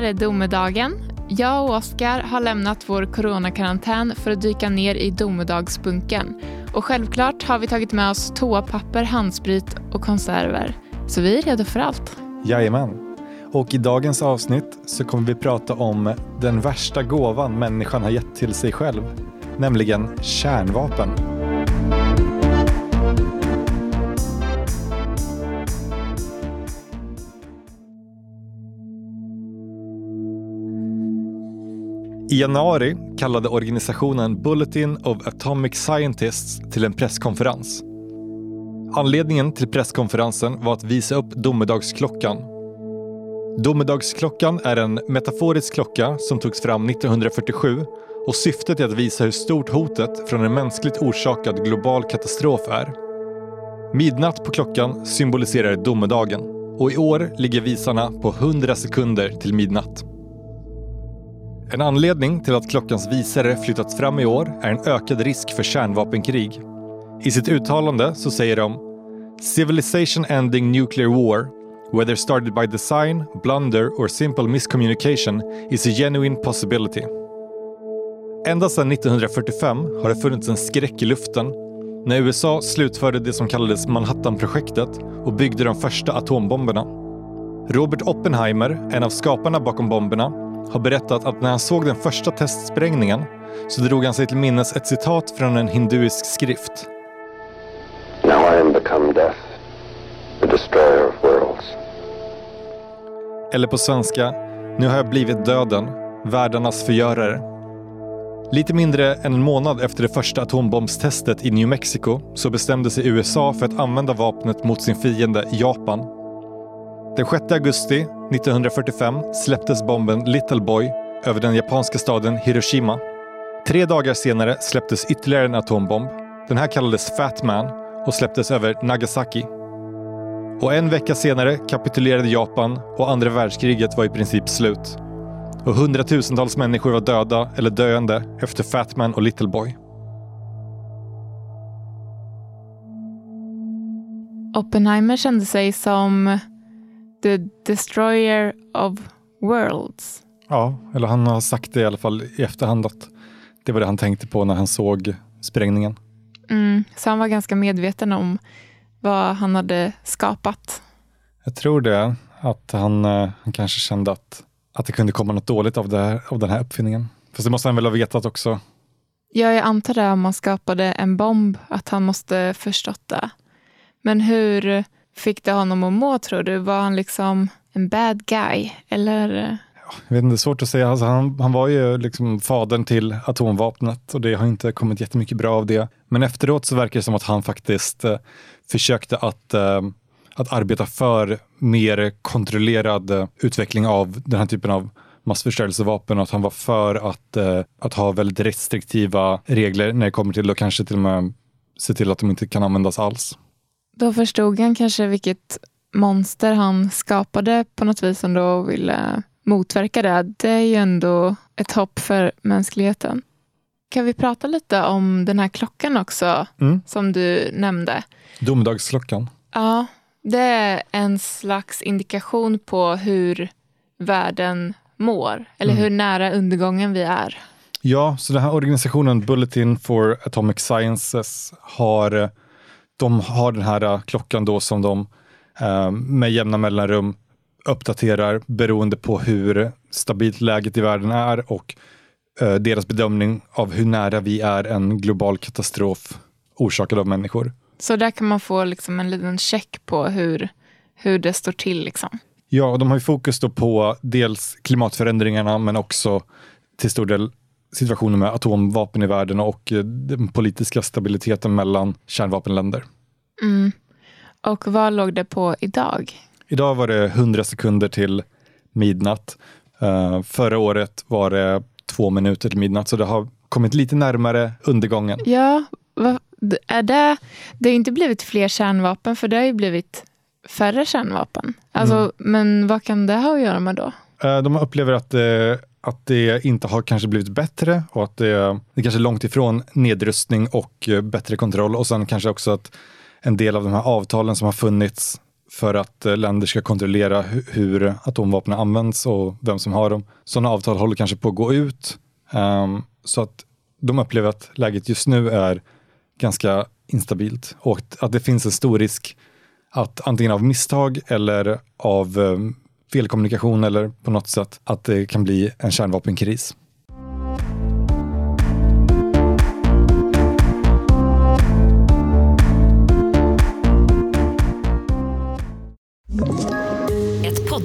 här är domedagen. Jag och Oskar har lämnat vår coronakarantän för att dyka ner i domedagsbunken. Och självklart har vi tagit med oss toapapper, handsprit och konserver. Så vi är redo för allt. Jajamän. Och i dagens avsnitt så kommer vi prata om den värsta gåvan människan har gett till sig själv, nämligen kärnvapen. I januari kallade organisationen Bulletin of Atomic Scientists till en presskonferens. Anledningen till presskonferensen var att visa upp domedagsklockan. Domedagsklockan är en metaforisk klocka som togs fram 1947 och syftet är att visa hur stort hotet från en mänskligt orsakad global katastrof är. Midnatt på klockan symboliserar domedagen och i år ligger visarna på 100 sekunder till midnatt. En anledning till att klockans visare flyttats fram i år är en ökad risk för kärnvapenkrig. I sitt uttalande så säger de “Civilization ending nuclear war, whether started by design, blunder or simple miscommunication, is a genuine possibility”. Ända sedan 1945 har det funnits en skräck i luften när USA slutförde det som kallades Manhattanprojektet och byggde de första atombomberna. Robert Oppenheimer, en av skaparna bakom bomberna, har berättat att när han såg den första testsprängningen så drog han sig till minnes ett citat från en hinduisk skrift. Now I am become death, the destroyer of worlds. Eller på svenska, nu har jag blivit döden, världarnas förgörare. Lite mindre än en månad efter det första atombombstestet i New Mexico så bestämde sig USA för att använda vapnet mot sin fiende Japan. Den 6 augusti 1945 släpptes bomben Little Boy över den japanska staden Hiroshima. Tre dagar senare släpptes ytterligare en atombomb. Den här kallades Fat Man och släpptes över Nagasaki. Och en vecka senare kapitulerade Japan och andra världskriget var i princip slut. Och hundratusentals människor var döda eller döende efter Fat Man och Little Boy. Oppenheimer kände sig som the destroyer of worlds. Ja, eller han har sagt det i alla fall i efterhand att det var det han tänkte på när han såg sprängningen. Mm, så han var ganska medveten om vad han hade skapat. Jag tror det, att han, eh, han kanske kände att, att det kunde komma något dåligt av, det här, av den här uppfinningen. Fast det måste han väl ha vetat också. Ja, jag antar det om man skapade en bomb, att han måste förstått det. Men hur fick det honom att må, tror du? Var han liksom en bad guy? Eller? Jag vet inte, det är svårt att säga. Alltså han, han var ju liksom fadern till atomvapnet och det har inte kommit jättemycket bra av det. Men efteråt så verkar det som att han faktiskt eh, försökte att, eh, att arbeta för mer kontrollerad eh, utveckling av den här typen av massförstörelsevapen och att han var för att, eh, att ha väldigt restriktiva regler när det kommer till att kanske till och med se till att de inte kan användas alls. Då förstod han kanske vilket monster han skapade på något vis ändå och ville motverka det. Det är ju ändå ett hopp för mänskligheten. Kan vi prata lite om den här klockan också, Mm. som du nämnde? Domedagsklockan. Ja, det är en slags indikation på hur världen mår, eller Mm. hur nära undergången vi är. Ja, så den här organisationen Bulletin for Atomic Sciences har, de har den här eh, klockan då som de eh, med jämna mellanrum uppdaterar beroende på hur stabilt läget i världen är och eh, deras bedömning av hur nära vi är en global katastrof orsakad av människor. Så där kan man få liksom en liten check på hur, hur det står till. Liksom. Ja, och de har ju fokus på dels klimatförändringarna men också till stor del situationen med atomvapen i världen och den politiska stabiliteten mellan kärnvapenländer. Mm. Och vad låg det på idag? Idag var det 100 sekunder till midnatt. Eh, förra året var det två minuter till midnatt, så det har kommit lite närmare undergången. Ja, vad, är det, det har inte blivit fler kärnvapen, för det har ju blivit färre kärnvapen. Alltså, Mm. Men vad kan det ha att göra med då? Eh, de upplever att, eh, att det inte har kanske blivit bättre och att det, det kanske är långt ifrån nedrustning och bättre kontroll och sen kanske också att en del av de här avtalen som har funnits för att eh, länder ska kontrollera hur atomvapen används och vem som har dem. Sådana avtal håller kanske på att gå ut. Um, så att de upplever att läget just nu är ganska instabilt och att- att det finns en stor risk att antingen av misstag eller av um, felkommunikation eller på något sätt att det kan bli en kärnvapenkris.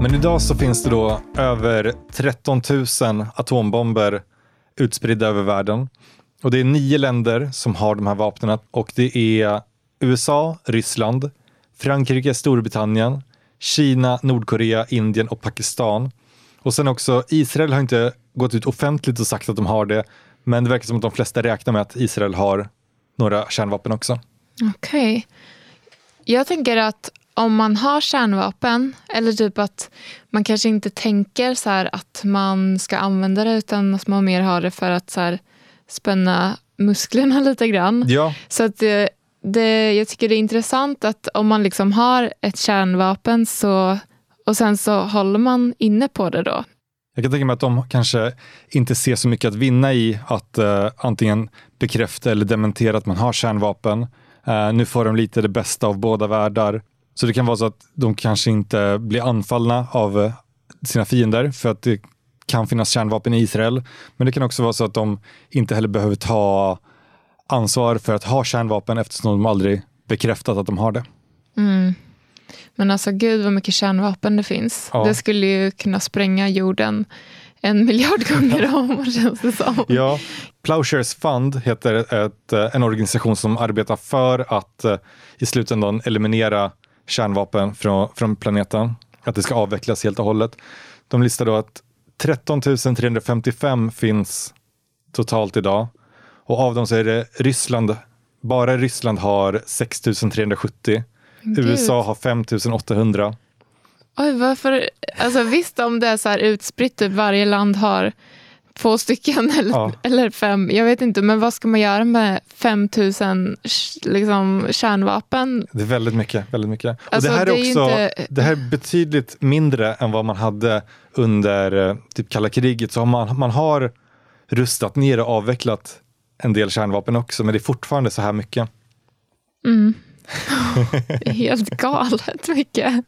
Men idag så finns det då över 13 000 atombomber utspridda över världen. Och det är nio länder som har de här vapnen och det är USA, Ryssland, Frankrike, Storbritannien, Kina, Nordkorea, Indien och Pakistan. Och sen också Israel har inte gått ut offentligt och sagt att de har det, men det verkar som att de flesta räknar med att Israel har några kärnvapen också. Okej. Jag tänker att om man har kärnvapen, eller typ att man kanske inte tänker så här att man ska använda det, utan att man mer har det för att så här spänna musklerna lite grann. Ja, Så att det, det, jag tycker det är intressant att om man liksom har ett kärnvapen så, och sen så håller man inne på det då. Jag kan tänka mig att de kanske inte ser så mycket att vinna i att eh, antingen bekräfta eller dementera att man har kärnvapen. Eh, nu får de lite det bästa av båda världar. Så det kan vara så att de kanske inte blir anfallna av eh, sina fiender för att det kan finnas kärnvapen i Israel. Men det kan också vara så att de inte heller behöver ta ansvar för att ha kärnvapen eftersom de aldrig bekräftat att de har det. Men alltså gud vad mycket kärnvapen det finns. Ja. Det skulle ju kunna spränga jorden en miljard gånger om, känns det som. Ja, Plowshares Fund heter ett, eh, en organisation som arbetar för att eh, i slutändan eliminera kärnvapen från, från planeten. Att det ska avvecklas helt och hållet. De listar då att 13 355 finns totalt idag. Och av dem så är det Ryssland, bara Ryssland har 6 370. USA har 5 800. Oj, varför? Alltså, visst om det är så här utspritt, typ varje land har två stycken eller, Ja. eller fem. Jag vet inte, men vad ska man göra med 5000 liksom, kärnvapen? Det är väldigt mycket. Väldigt mycket. Alltså, och det här är, det är också inte- det här är betydligt mindre än vad man hade under eh, typ kalla kriget. Så man, man har rustat ner och avvecklat en del kärnvapen också, men det är fortfarande så här mycket. Det är helt galet mycket.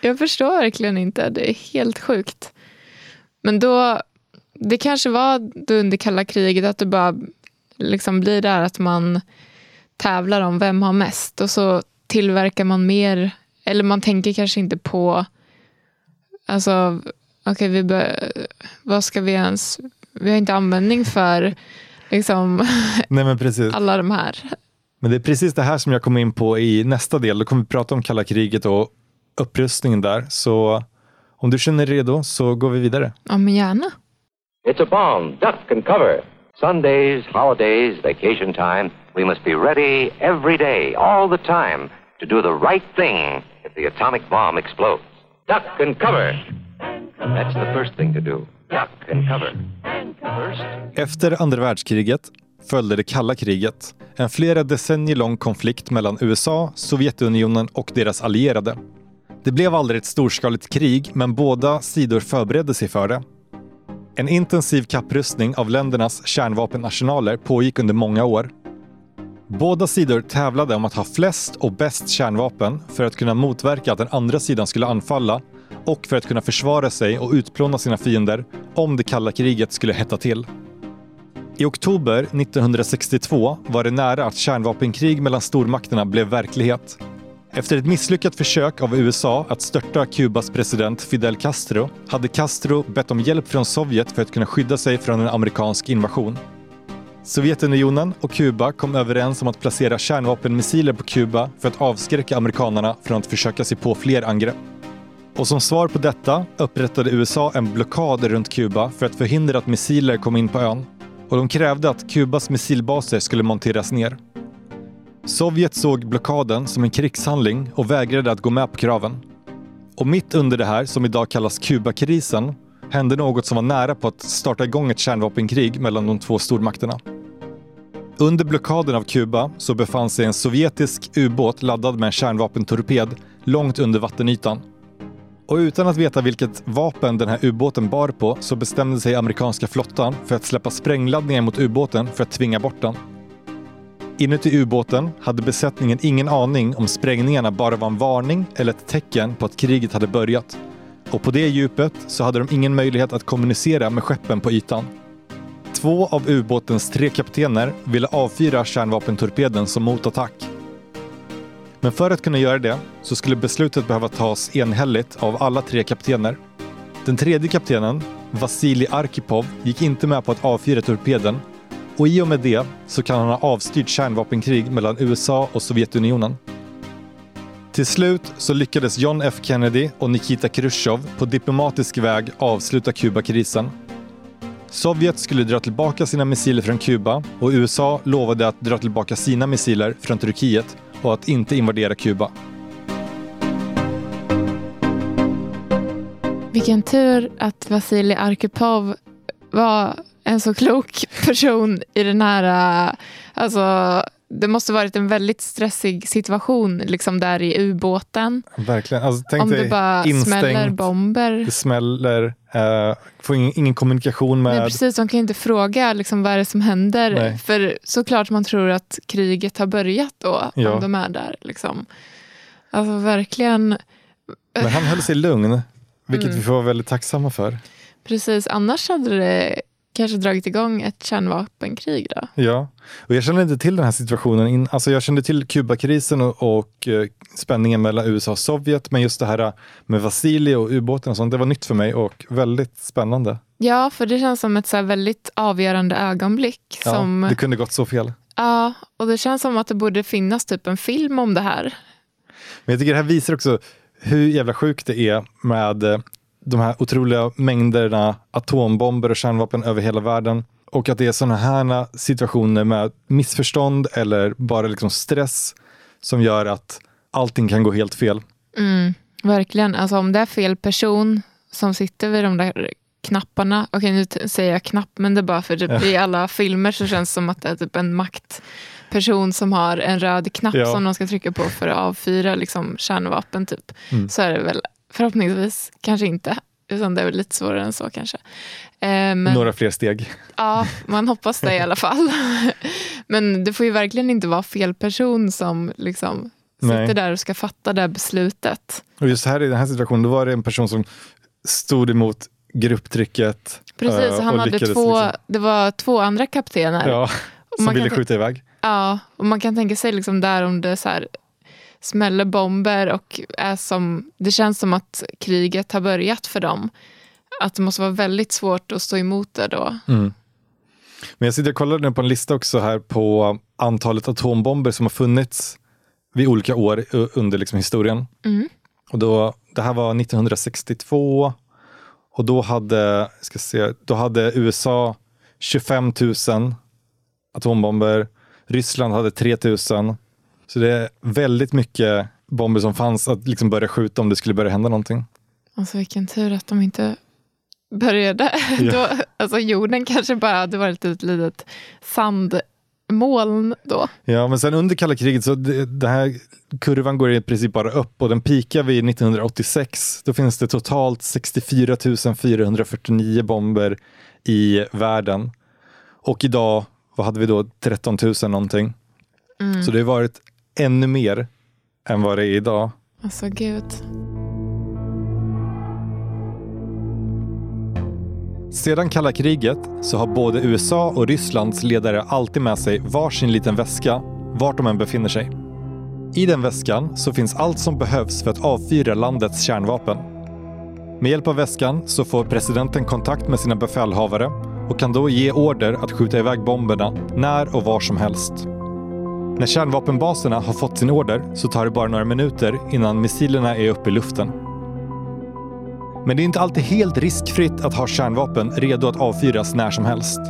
Jag förstår verkligen inte. Det är helt sjukt. Men då, det kanske var under kalla kriget att det bara liksom blir där att man tävlar om vem har mest och så tillverkar man mer, eller man tänker kanske inte på, alltså, okej, vi bör, vad ska vi ens, vi har inte användning för liksom Nej, alla de här. Men det är precis det här som jag kommer in på i nästa del. Då kommer vi prata om kalla kriget och upprustningen där. Så om du känner dig redo så går vi vidare. Ja, men gärna. It's a bomb. Duck and cover. Sundays, holidays, vacation time. We must be ready every day, all the time, to do the right thing if the atomic bomb explodes. Duck and cover. That's the first thing to do. Duck and cover. First, Efter andra världskriget följde det kalla kriget. En flera decennier lång konflikt mellan USA, Sovjetunionen och deras allierade. Det blev aldrig ett storskaligt krig, men båda sidor förberedde sig för det. En intensiv kapprustning av ländernas kärnvapenarsenaler pågick under många år. Båda sidor tävlade om att ha flest och bäst kärnvapen för att kunna motverka att den andra sidan skulle anfalla och för att kunna försvara sig och utplåna sina fiender om det kalla kriget skulle hetta till. I oktober 1962 var det nära att kärnvapenkrig mellan stormakterna blev verklighet. Efter ett misslyckat försök av USA att störta Kubas president Fidel Castro hade Castro bett om hjälp från Sovjet för att kunna skydda sig från en amerikansk invasion. Sovjetunionen och Kuba kom överens om att placera kärnvapenmissiler på Kuba för att avskräcka amerikanerna från att försöka sig på fler angrepp. Och som svar på detta upprättade USA en blockad runt Kuba för att förhindra att missiler kom in på ön. Och de krävde att Kubas missilbaser skulle monteras ner. Sovjet såg blockaden som en krigshandling och vägrade att gå med på kraven. Och mitt under det här, som idag kallas Kubakrisen, hände något som var nära på att starta igång ett kärnvapenkrig mellan de två stormakterna. Under blockaden av Kuba så befann sig en sovjetisk ubåt laddad med en kärnvapentorped långt under vattenytan. Och utan att veta vilket vapen den här ubåten bar på så bestämde sig amerikanska flottan för att släppa sprängladdningar mot ubåten för att tvinga bort den. Inuti ubåten hade besättningen ingen aning om sprängningarna bara var en varning eller ett tecken på att kriget hade börjat. Och på det djupet så hade de ingen möjlighet att kommunicera med skeppen på ytan. Två av ubåtens tre kaptener ville avfyra kärnvapentorpeden som motattack. Men för att kunna göra det så skulle beslutet behöva tas enhälligt av alla tre kaptener. Den tredje kaptenen, Vasilij Arkipov, gick inte med på att avfyra torpeden och i och med det så kan han ha avstyrt kärnvapenkrig mellan USA och Sovjetunionen. Till slut så lyckades John F Kennedy och Nikita Khrushchev på diplomatisk väg avsluta Kubakrisen. Sovjet skulle dra tillbaka sina missiler från Kuba och USA lovade att dra tillbaka sina missiler från Turkiet och att inte invadera Kuba. Vilken tur att Vasilij Arkipov var en så klok person i den här... äh, Alltså, det måste varit en väldigt stressig situation liksom där i ubåten. Verkligen. Alltså, tänk Om det bara smäller instängt, bomber. det smäller, eh, får ingen, ingen kommunikation med... Nej, precis, de kan inte fråga liksom, vad är det som händer. Nej. För såklart man tror att kriget har börjat då, Ja. om de är där. Liksom. Alltså verkligen, Men han höll sig lugn, vilket Mm. vi får vara väldigt tacksamma för. precis. Annars hade det kanske dragit igång ett kärnvapenkrig då. Ja, och jag kände inte till den här situationen. In, alltså jag kände till Kubakrisen och, och eh, spänningen mellan USA och Sovjet, men just det här med Vasilij och ubåten och sånt, det var nytt för mig och väldigt spännande. Ja, för det känns som ett så väldigt avgörande ögonblick. Ja, Som, Det kunde gått så fel. ja, och det känns som att det borde finnas typ en film om det här. Men jag tycker det här visar också hur jävla sjukt det är med eh, de här otroliga mängderna atombomber och kärnvapen över hela världen. Och att det är sådana här situationer med missförstånd eller bara liksom stress som gör att allting kan gå helt fel. Mm, verkligen. Alltså om det är fel person som sitter vid de där knapparna. Okej, nu säger jag knapp, men det är bara för typ, i alla filmer så känns det som att det är typ en maktperson som har en röd knapp Ja. som de ska trycka på för att avfyra liksom, kärnvapen. Typ. Mm. Så är det väl förhoppningsvis kanske inte. Utan det är väl lite svårare än så kanske. Eh, men, Några fler steg. Ja, man hoppas det i alla fall. Men det får ju verkligen inte vara fel person som liksom sitter Nej. där och ska fatta det här beslutet. Och just här i den här situationen, då var det en person som stod emot grupptrycket. Precis, eh, han och hade två, liksom- det var två andra kaptener. Ja, som ville skjuta iväg. Ja, och man kan tänka sig liksom där om det så här smäller bomber och är som, det känns som att kriget har börjat för dem. Att det måste vara väldigt svårt att stå emot det då. Mm. Men jag sitter och kollar nu på en lista också här på antalet atombomber som har funnits vid olika år under liksom historien. Mm. Och då, det här var 1962 och då hade, ska se, då hade USA 25 000 atombomber. Ryssland hade 3 000. Så det är väldigt mycket bomber som fanns att liksom börja skjuta om det skulle börja hända någonting. Alltså vilken tur att de inte började. Ja. Då, alltså jorden kanske bara hade varit ett litet sandmoln då. Ja, men sen under kalla kriget så det, det här kurvan går i princip bara upp och den pikar vid 1986. Då finns det totalt 64 449 bomber i världen. Och idag, vad hade vi då? 13 000 någonting. Så det har varit ännu mer än vad det är idag. Alltså gud. Sedan kalla kriget så har både USA och Rysslands ledare alltid med sig varsin liten väska vart de än befinner sig. I den väskan så finns allt som behövs för att avfyra landets kärnvapen. Med hjälp av väskan så får presidenten kontakt med sina befälhavare och kan då ge order att skjuta iväg bomberna när och var som helst. När kärnvapenbaserna har fått sin order så tar det bara några minuter innan missilerna är uppe i luften. Men det är inte alltid helt riskfritt att ha kärnvapen redo att avfyras när som helst.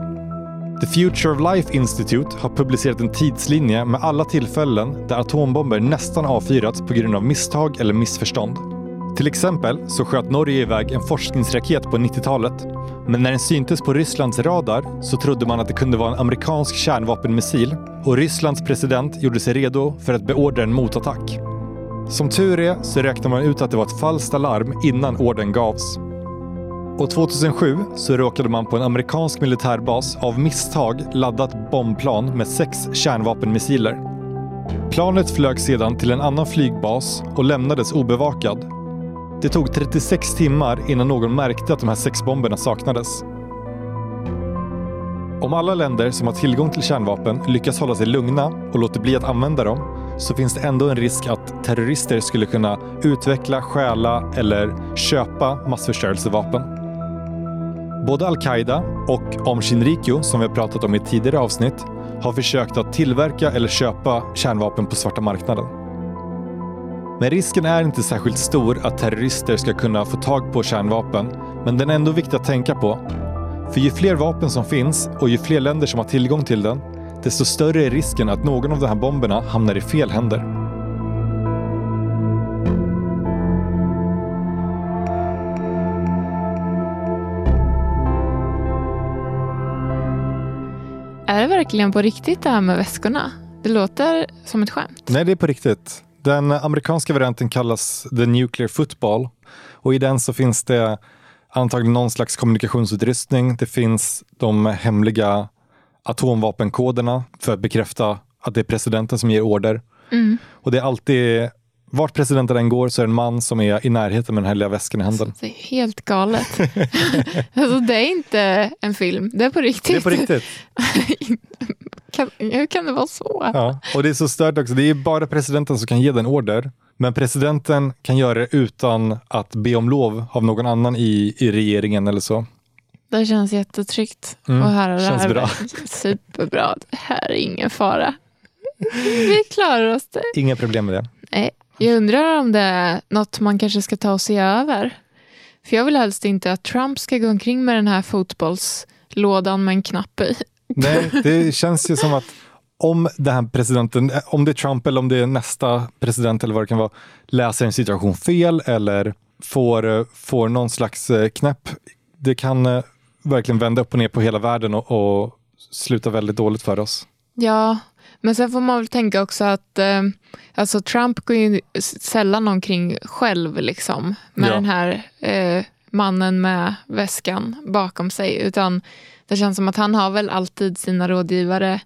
The Future of Life Institute har publicerat en tidslinje med alla tillfällen där atombomber nästan avfyrats på grund av misstag eller missförstånd. Till exempel så sköt Norge iväg en forskningsraket på 90-talet. Men när den syntes på Rysslands radar så trodde man att det kunde vara en amerikansk kärnvapenmissil och Rysslands president gjorde sig redo för att beordra en motattack. Som tur är så räknade man ut att det var ett falskt alarm innan orden gavs. Och 2007 så råkade man på en amerikansk militärbas av misstag laddat bombplan med sex kärnvapenmissiler. Planet flög sedan till en annan flygbas och lämnades obevakad. Det tog 36 timmar innan någon märkte att de här sex bomberna saknades. Om alla länder som har tillgång till kärnvapen lyckas hålla sig lugna och låter bli att använda dem så finns det ändå en risk att terrorister skulle kunna utveckla, stjäla eller köpa massförstörelsevapen. Både al-Qaida och Om Shinrikyo, som vi har pratat om i ett tidigare avsnitt, har försökt att tillverka eller köpa kärnvapen på svarta marknaden. Men risken är inte särskilt stor att terrorister ska kunna få tag på kärnvapen, men den är ändå viktig att tänka på. För ju fler vapen som finns och ju fler länder som har tillgång till den, desto större är risken att någon av de här bomberna hamnar i fel händer. Är det verkligen på riktigt det här med väskorna? Det låter som ett skämt. Nej, det är på riktigt. Den amerikanska varianten kallas The Nuclear Football och i den så finns det antagligen någon slags kommunikationsutrustning. Det finns de hemliga atomvapenkoderna för att bekräfta att det är presidenten som ger order. Mm. Och det är alltid, vart presidenten än går så är det en man som är i närheten med den här lilla väskan i handen. Det är helt galet. alltså, det är inte en film, det är på riktigt. Det är på riktigt. kan, hur kan det vara så? Ja. Och det är så stört också, det är bara presidenten som kan ge den order. Men presidenten kan göra det utan att be om lov av någon annan i, i regeringen eller så. Det känns jättetryggt Mm, att höra det känns här. bra. Superbra. Det här är ingen fara. Vi klarar oss det. Inga problem med det. Nej, jag undrar om det är något man kanske ska ta och se över. För jag vill helst inte att Trump ska gå omkring med den här fotbollslådan med en knapp i. Nej, det känns ju som att om den här presidenten, om det är Trump eller om det är nästa president eller vad det kan vara, läser en situation fel eller får, får någon slags eh, knäpp, det kan eh, verkligen vända upp och ner på hela världen och, och sluta väldigt dåligt för oss. Ja, men sen får man väl tänka också att eh, alltså Trump går ju sällan omkring själv liksom med Ja. den här eh, mannen med väskan bakom sig. Utan det känns som att han har väl alltid sina rådgivare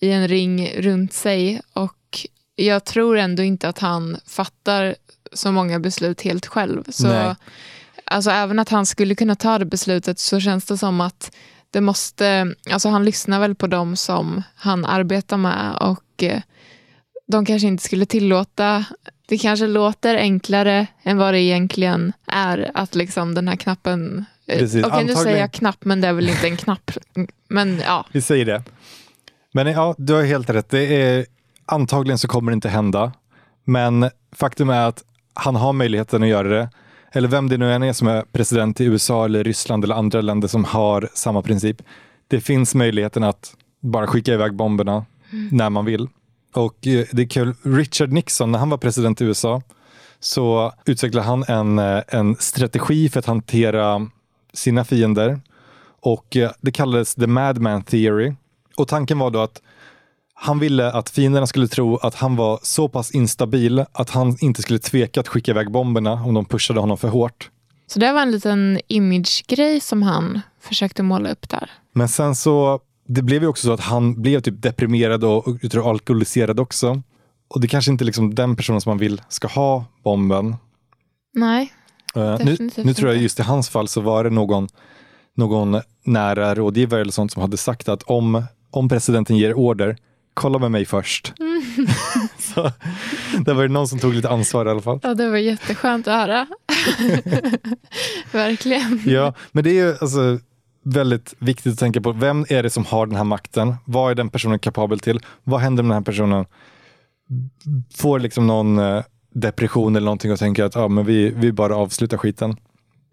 i en ring runt sig. Och jag tror ändå inte att han fattar så många beslut helt själv. Så Nej. alltså, även att han skulle kunna ta det beslutet så känns det som att det måste, alltså han lyssnar väl på dem som han arbetar med och eh, de kanske inte skulle tillåta, det kanske låter enklare än vad det egentligen är att liksom den här knappen, eh, Precis, okej nu antagligen- säger jag knapp men det är väl inte en knapp, men ja. Vi säger det. Men ja, du har helt rätt. Det är, antagligen så kommer det inte hända. Men faktum är att han har möjligheten att göra det. Eller vem det nu än är som är president i USA eller Ryssland eller andra länder som har samma princip. Det finns möjligheten att bara skicka iväg bomberna när man vill. Och eh, det är kul, Richard Nixon, när han var president i USA, så utvecklade han en, eh, en strategi för att hantera sina fiender. Och eh, det kallades the madman theory. Och tanken var då att han ville att fienderna skulle tro att han var så pass instabil att han inte skulle tveka att skicka iväg bomberna om de pushade honom för hårt. Så det var en liten image-grej som han försökte måla upp där. Men sen så, det blev ju också så att han blev typ deprimerad och, och jag tror alkoholiserad också. Och det kanske inte är liksom den personen som man vill ska ha bomben. Nej, nu, Definitivt nu tror jag just i hans fall så var det någon, någon nära rådgivare eller sånt som hade sagt att om, om presidenten ger order, kolla med mig först. så, det var ju någon som tog lite ansvar i alla fall. Ja, det var jätteskönt att höra. Verkligen. Ja, men det är ju alltså, väldigt viktigt att tänka på. Vem är det som har den här makten? Vad är den personen kapabel till? Vad händer om den här personen får liksom någon eh, depression eller någonting och tänker att ah, men vi, vi bara avslutar skiten.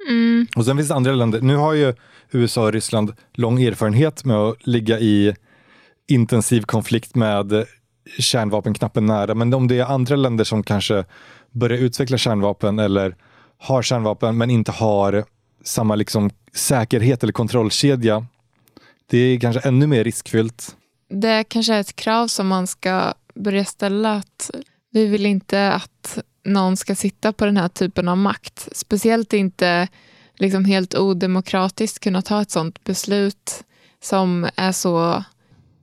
Mm. Och sen finns det andra länder. Nu har ju USA och Ryssland lång erfarenhet med att ligga i intensiv konflikt med kärnvapenknappen nära. Men om det är andra länder som kanske börjar utveckla kärnvapen eller har kärnvapen men inte har samma liksom säkerhet eller kontrollkedja. Det är kanske ännu mer riskfyllt. Det kanske är ett krav som man ska börja ställa att vi vill inte att någon ska sitta på den här typen av makt. Speciellt inte liksom helt odemokratiskt kunna ta ett sådant beslut som är så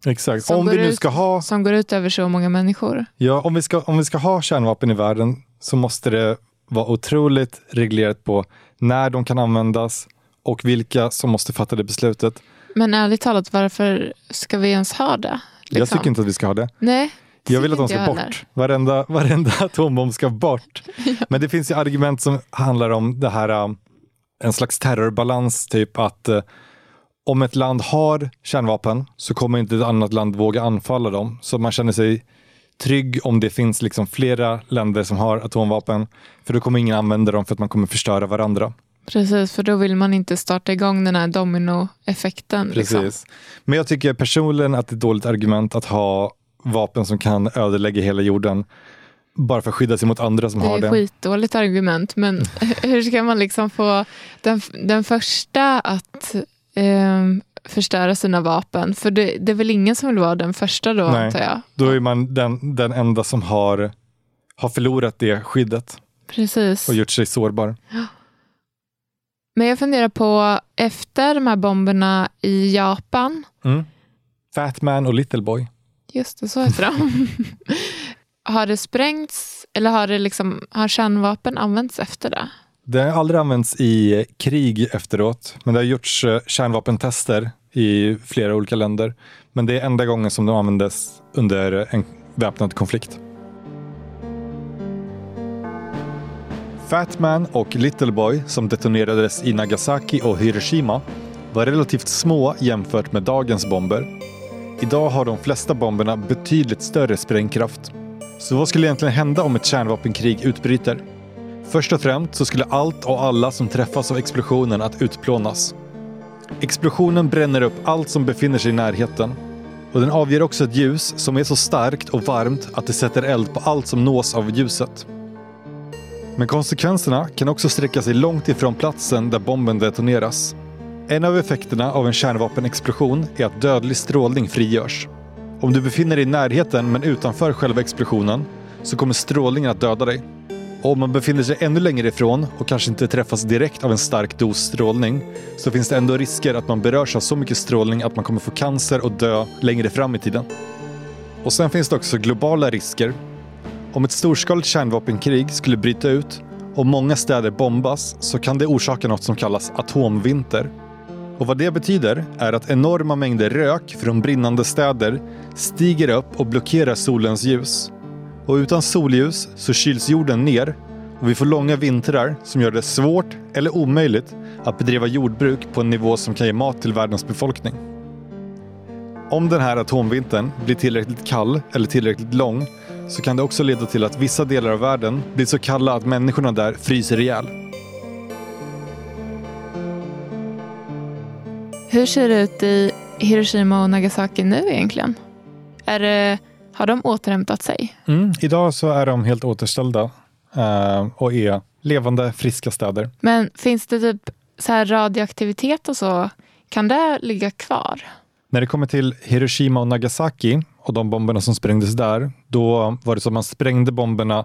Exakt. Som om går vi nu ut- ska ha som går ut över så många människor. Ja, om vi, ska, om vi ska ha kärnvapen i världen så måste det vara otroligt reglerat på när de kan användas och vilka som måste fatta det beslutet. Men ärligt talat, varför ska vi ens ha det? Jag liksom? tycker inte att vi ska ha det. Nej, Jag vill att de ska jag bort. Varenda, varenda atombomb ska bort. Men det finns ju argument som handlar om det här, um, en slags terrorbalans, typ att eh, om ett land har kärnvapen så kommer inte ett annat land våga anfalla dem. Så man känner sig trygg om det finns liksom flera länder som har atomvapen. För då kommer ingen använda dem för att man kommer förstöra varandra. Precis, för då vill man inte starta igång den här dominoeffekten. Liksom. Precis. Men jag tycker personligen att det är ett dåligt argument att ha vapen som kan ödelägga hela jorden bara för att skydda sig mot andra som Det har är det. skitdåligt argument, men hur ska man liksom få den, den första att ehm, förstöra sina vapen? För det, det är väl ingen som vill vara den första då, Nej. antar jag? Då är man den, den enda som har, har förlorat det skyddet Precis. och gjort sig sårbar. Men jag funderar på, efter de här bomberna i Japan, Mm. Fat Man och Little Boy. just det, så heter de. har det sprängts, eller har, det liksom, har kärnvapen använts efter det? Det har aldrig använts i krig efteråt, men det har gjorts eh, kärnvapentester i flera olika länder. Men det är enda gången som de användes under en väpnad konflikt. Fatman och Little Boy, som detonerades i Nagasaki och Hiroshima, var relativt små jämfört med dagens bomber. Idag har de flesta bomberna betydligt större sprängkraft. Så vad skulle egentligen hända om ett kärnvapenkrig utbryter? Först och främst så skulle allt och alla som träffas av explosionen att utplånas. Explosionen bränner upp allt som befinner sig i närheten. Och den avger också ett ljus som är så starkt och varmt att det sätter eld på allt som nås av ljuset. Men konsekvenserna kan också sträcka sig långt ifrån platsen där bomben detoneras. En av effekterna av en kärnvapenexplosion är att dödlig strålning frigörs. Om du befinner dig i närheten men utanför själva explosionen så kommer strålningen att döda dig. Och om man befinner sig ännu längre ifrån och kanske inte träffas direkt av en stark dos strålning så finns det ändå risker att man berörs av så mycket strålning att man kommer få cancer och dö längre fram i tiden. Och sen finns det också globala risker. Om ett storskaligt kärnvapenkrig skulle bryta ut och många städer bombas så kan det orsaka något som kallas atomvinter. Och vad det betyder är att enorma mängder rök från brinnande städer stiger upp och blockerar solens ljus. Och utan solljus så kyls jorden ner och vi får långa vintrar som gör det svårt eller omöjligt att bedriva jordbruk på en nivå som kan ge mat till världens befolkning. Om den här atomvintern blir tillräckligt kall eller tillräckligt lång så kan det också leda till att vissa delar av världen blir så kalla att människorna där fryser ihjäl. Hur ser det ut i Hiroshima och Nagasaki nu egentligen? Är det, har de återhämtat sig? Mm. Idag så är de helt återställda eh, och är levande, friska städer. Men finns det typ så här radioaktivitet och så? Kan det ligga kvar? När det kommer till Hiroshima och Nagasaki och de bomberna som sprängdes där, då var det så att man sprängde bomberna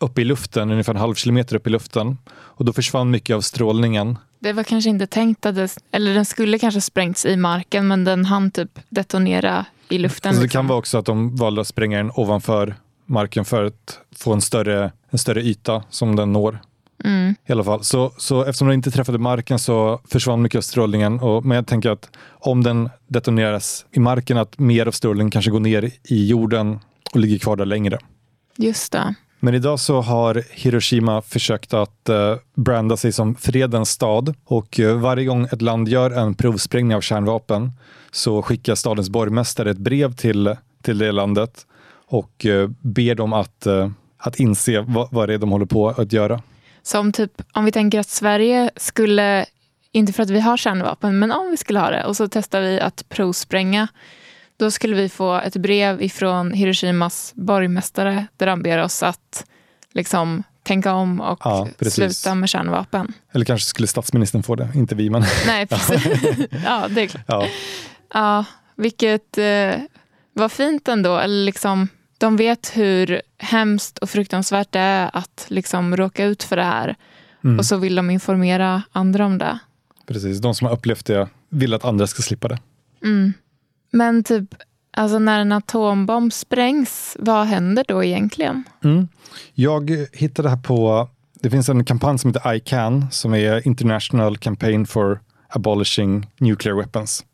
uppe i luften, ungefär en halv kilometer upp i luften. Och då försvann mycket av strålningen. Det var kanske inte tänkt att det, eller den skulle kanske sprängts i marken men den hann typ detonera i luften. Så det liksom. kan vara också att de valde att spränga den ovanför marken för att få en större, en större yta som den når. Mm. I alla fall. Så, så eftersom den inte träffade marken så försvann mycket av strålningen. Och, men jag tänker att om den detoneras i marken, att mer av strålningen kanske går ner i jorden och ligger kvar där längre. Just det. Men idag så har Hiroshima försökt att eh, branda sig som fredens stad och eh, varje gång ett land gör en provsprängning av kärnvapen så skickar stadens borgmästare ett brev till, till det landet och eh, ber dem att, eh, att inse vad, vad det är de håller på att göra. Som typ, om vi tänker att Sverige skulle, inte för att vi har kärnvapen, men om vi skulle ha det och så testar vi att provspränga, då skulle vi få ett brev ifrån Hiroshimas borgmästare där han ber oss att liksom tänka om och Ja, sluta med kärnvapen. Eller kanske skulle statsministern få det, inte vi. Men, Nej, precis. ja, det är klart. ja. Ja, vilket eh, var fint ändå. Eller liksom, de vet hur hemskt och fruktansvärt det är att liksom råka ut för det här. Mm. Och så vill de informera andra om det. Precis, de som har upplevt det vill att andra ska slippa det. Mm. Men typ, alltså när en atombomb sprängs, vad händer då egentligen? Mm. Jag hittade här på, det finns en kampanj som heter ICAN som är International Campaign for Abolishing Nuclear Weapons.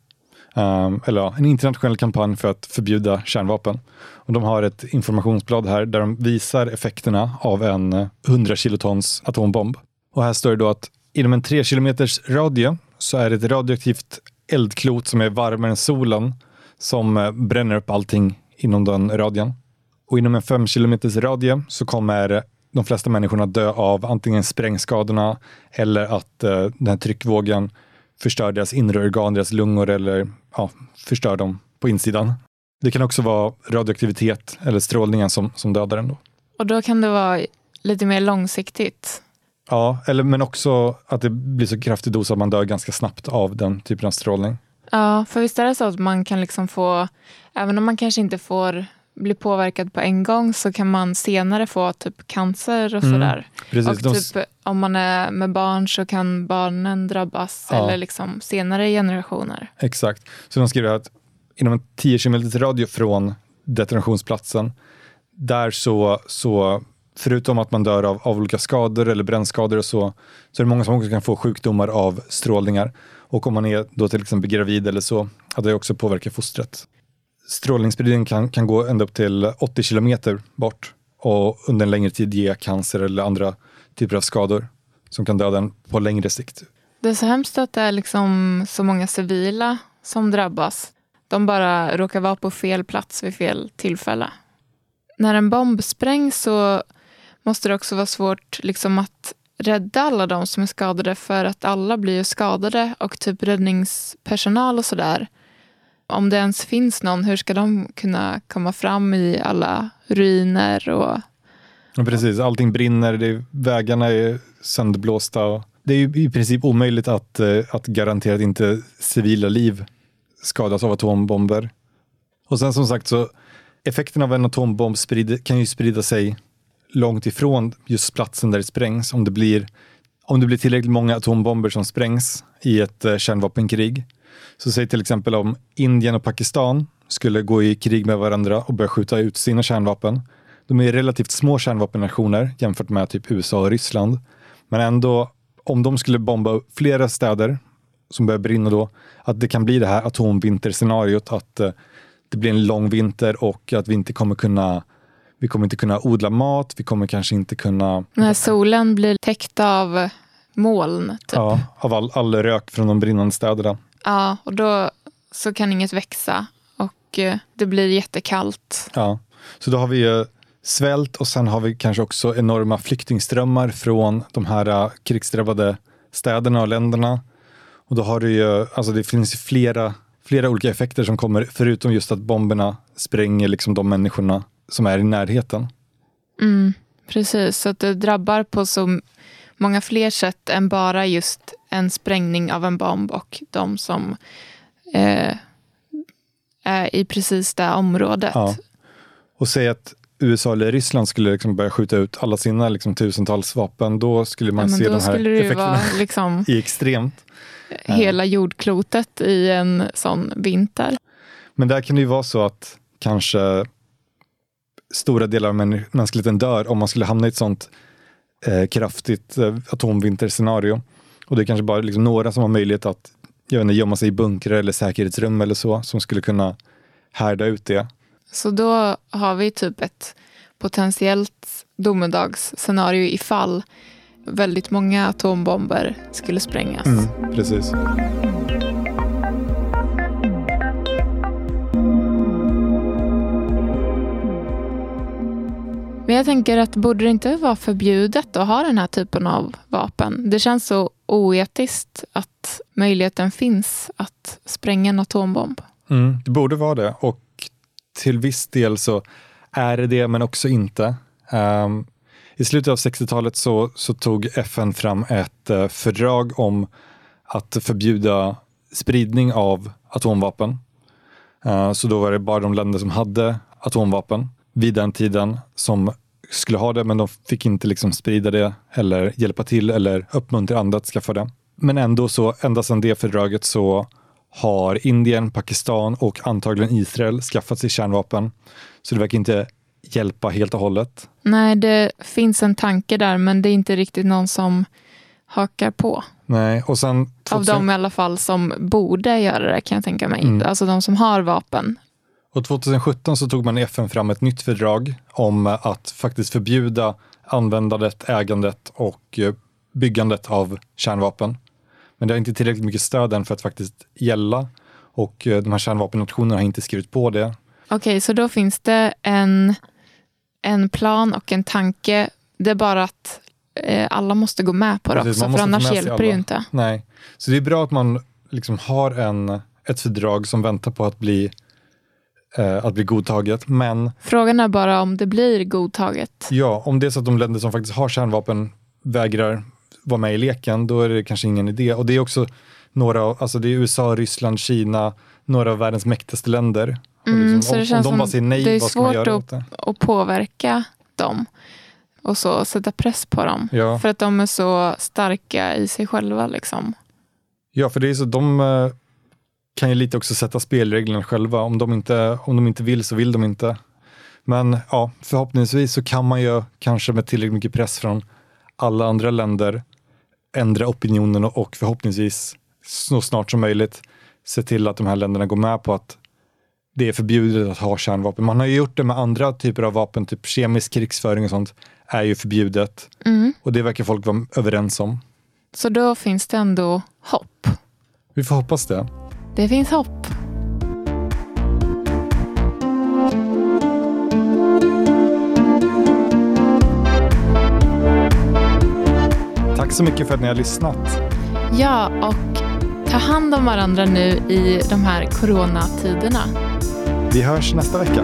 Um, eller ja, en internationell kampanj för att förbjuda kärnvapen. Och de har ett informationsblad här där de visar effekterna av en 100 kilotons atombomb. Och här står det då att inom en 3 kilometers radie så är det ett radioaktivt eldklot som är varmare än solen som eh, bränner upp allting inom den radien. Och inom en 5 kilometers radie så kommer de flesta människorna dö av antingen sprängskadorna eller att eh, den här tryckvågen förstör deras inre organ, deras lungor eller ja, förstör dem på insidan. Det kan också vara radioaktivitet eller strålningen som, som dödar den. Då. Och då kan det vara lite mer långsiktigt. Ja, eller, men också att det blir så kraftig dos att man dör ganska snabbt av den typen av strålning. Ja, för visst är det så att man kan liksom få, även om man kanske inte får bli påverkad på en gång så kan man senare få typ cancer och Mm, sådär. Precis, Och de, typ, om man är med barn så kan barnen drabbas Ja. eller liksom senare generationer. Exakt. Så de skriver att inom en 10 km radie från detonationsplatsen, där så, så förutom att man dör av, av olika skador eller brännskador och så, så är det många som också kan få sjukdomar av strålningar. Och om man är då till exempel gravid eller så, att det också påverkar fostret. Strålningsspridningen kan, kan gå ända upp till 80 kilometer bort och under en längre tid ge cancer eller andra typer av skador som kan döda en på längre sikt. Det är så hemskt att det är liksom så många civila som drabbas. De bara råkar vara på fel plats vid fel tillfälle. När en bomb sprängs så måste det också vara svårt liksom att rädda alla de som är skadade för att alla blir ju skadade och typ räddningspersonal och sådär. Om det ens finns någon, hur ska de kunna komma fram i alla ruiner och Ja, precis, allting brinner, det är, vägarna är sönderblåsta. Och det är ju i princip omöjligt att, eh, att garantera att inte civila liv skadas av atombomber. Och sen som sagt så effekten av en atombomb sprider, kan ju sprida sig långt ifrån just platsen där det sprängs. Om det blir, om det blir tillräckligt många atombomber som sprängs i ett eh, kärnvapenkrig. Så säg till exempel om Indien och Pakistan skulle gå i krig med varandra och börja skjuta ut sina kärnvapen. De är relativt små kärnvapennationer jämfört med typ USA och Ryssland. Men ändå, om de skulle bomba flera städer som börjar brinna då, att det kan bli det här atomvinterscenariot att eh, det blir en lång vinter och att vi inte kommer kunna vi kommer inte kunna odla mat, vi kommer kanske inte kunna, när solen blir täckt av moln. Typ. ja, av all, all rök från de brinnande städerna. Ja, och då så kan inget växa och eh, det blir jättekallt. Ja. Så då har vi eh, svält och sen har vi kanske också enorma flyktingströmmar från de här eh, krigsdrabbade städerna och länderna. Och då har du ju, alltså det finns ju flera, flera olika effekter som kommer, förutom just att bomberna spränger liksom de människorna som är i närheten. Mm, precis, så att det drabbar på så många fler sätt än bara just en sprängning av en bomb och de som eh, är i precis det området. Ja. Och säg att USA eller Ryssland skulle liksom börja skjuta ut alla sina liksom tusentals vapen, då skulle man Ja, se de här effekterna liksom i extremt. hela jordklotet i en sån vinter. Men där kan det ju vara så att kanske stora delar av män- mänskligheten dör om man skulle hamna i ett sånt eh, kraftigt eh, atomvinterscenario. Och det är kanske bara liksom några som har möjlighet att jag vet inte, gömma sig i bunkrar eller säkerhetsrum eller så, som skulle kunna härda ut det. Så då har vi typ ett potentiellt domedagsscenario ifall väldigt många atombomber skulle sprängas. Mm, precis. Men jag tänker att borde det inte vara förbjudet att ha den här typen av vapen? Det känns så oetiskt att möjligheten finns att spränga en atombomb. Mm, det borde vara det och till viss del så är det det, men också inte. Um, I slutet av 60-talet så, så tog FN fram ett uh, fördrag om att förbjuda spridning av atomvapen. Uh, så då var det bara de länder som hade atomvapen vid den tiden som skulle ha det, men de fick inte liksom sprida det eller hjälpa till eller uppmuntra andra att skaffa det. Men ändå så, ända sedan det fördraget så har Indien, Pakistan och antagligen Israel skaffat sig kärnvapen. Så det verkar inte hjälpa helt och hållet. Nej, det finns en tanke där, men det är inte riktigt någon som hakar på. Nej, och sen... 2000... Av de i alla fall som borde göra det kan jag tänka mig. Mm. Alltså de som har vapen. Och 2017 så tog man i FN fram ett nytt fördrag om att faktiskt förbjuda användandet, ägandet och eh, byggandet av kärnvapen. Men det har inte tillräckligt mycket stöd än för att faktiskt gälla och eh, de här kärnvapennationerna har inte skrivit på det. Okej, okay, så då finns det en, en plan och en tanke. Det är bara att eh, alla måste gå med på det Precis, också, för annars hjälper det ju inte. Nej, så det är bra att man liksom har en, ett fördrag som väntar på att bli eh, att bli godtaget. Men Frågan är bara om det blir godtaget. Ja, om det är så att de länder som faktiskt har kärnvapen vägrar vara med i leken, då är det kanske ingen idé. Och det är också några, alltså det är USA, Ryssland, Kina, några av världens mäktigaste länder. Mm, liksom, om, om de bara säger nej, vad ska man göra det? Det är svårt att påverka dem och så sätta press på dem. Ja. För att de är så starka i sig själva. Liksom. Ja, för det är så, de eh, kan ju lite också sätta spelreglerna själva. Om de, inte, om de inte vill så vill de inte. Men ja, förhoppningsvis så kan man ju kanske med tillräckligt mycket press från alla andra länder ändra opinionen och förhoppningsvis så snart som möjligt se till att de här länderna går med på att det är förbjudet att ha kärnvapen. Man har ju gjort det med andra typer av vapen, typ kemisk krigsföring och sånt är ju förbjudet. Mm. Och det verkar folk vara överens om. Så då finns det ändå hopp? Vi får hoppas det. Det finns hopp. Tack så mycket för att ni har lyssnat. Ja, och ta hand om varandra nu i de här coronatiderna. Vi hörs nästa vecka.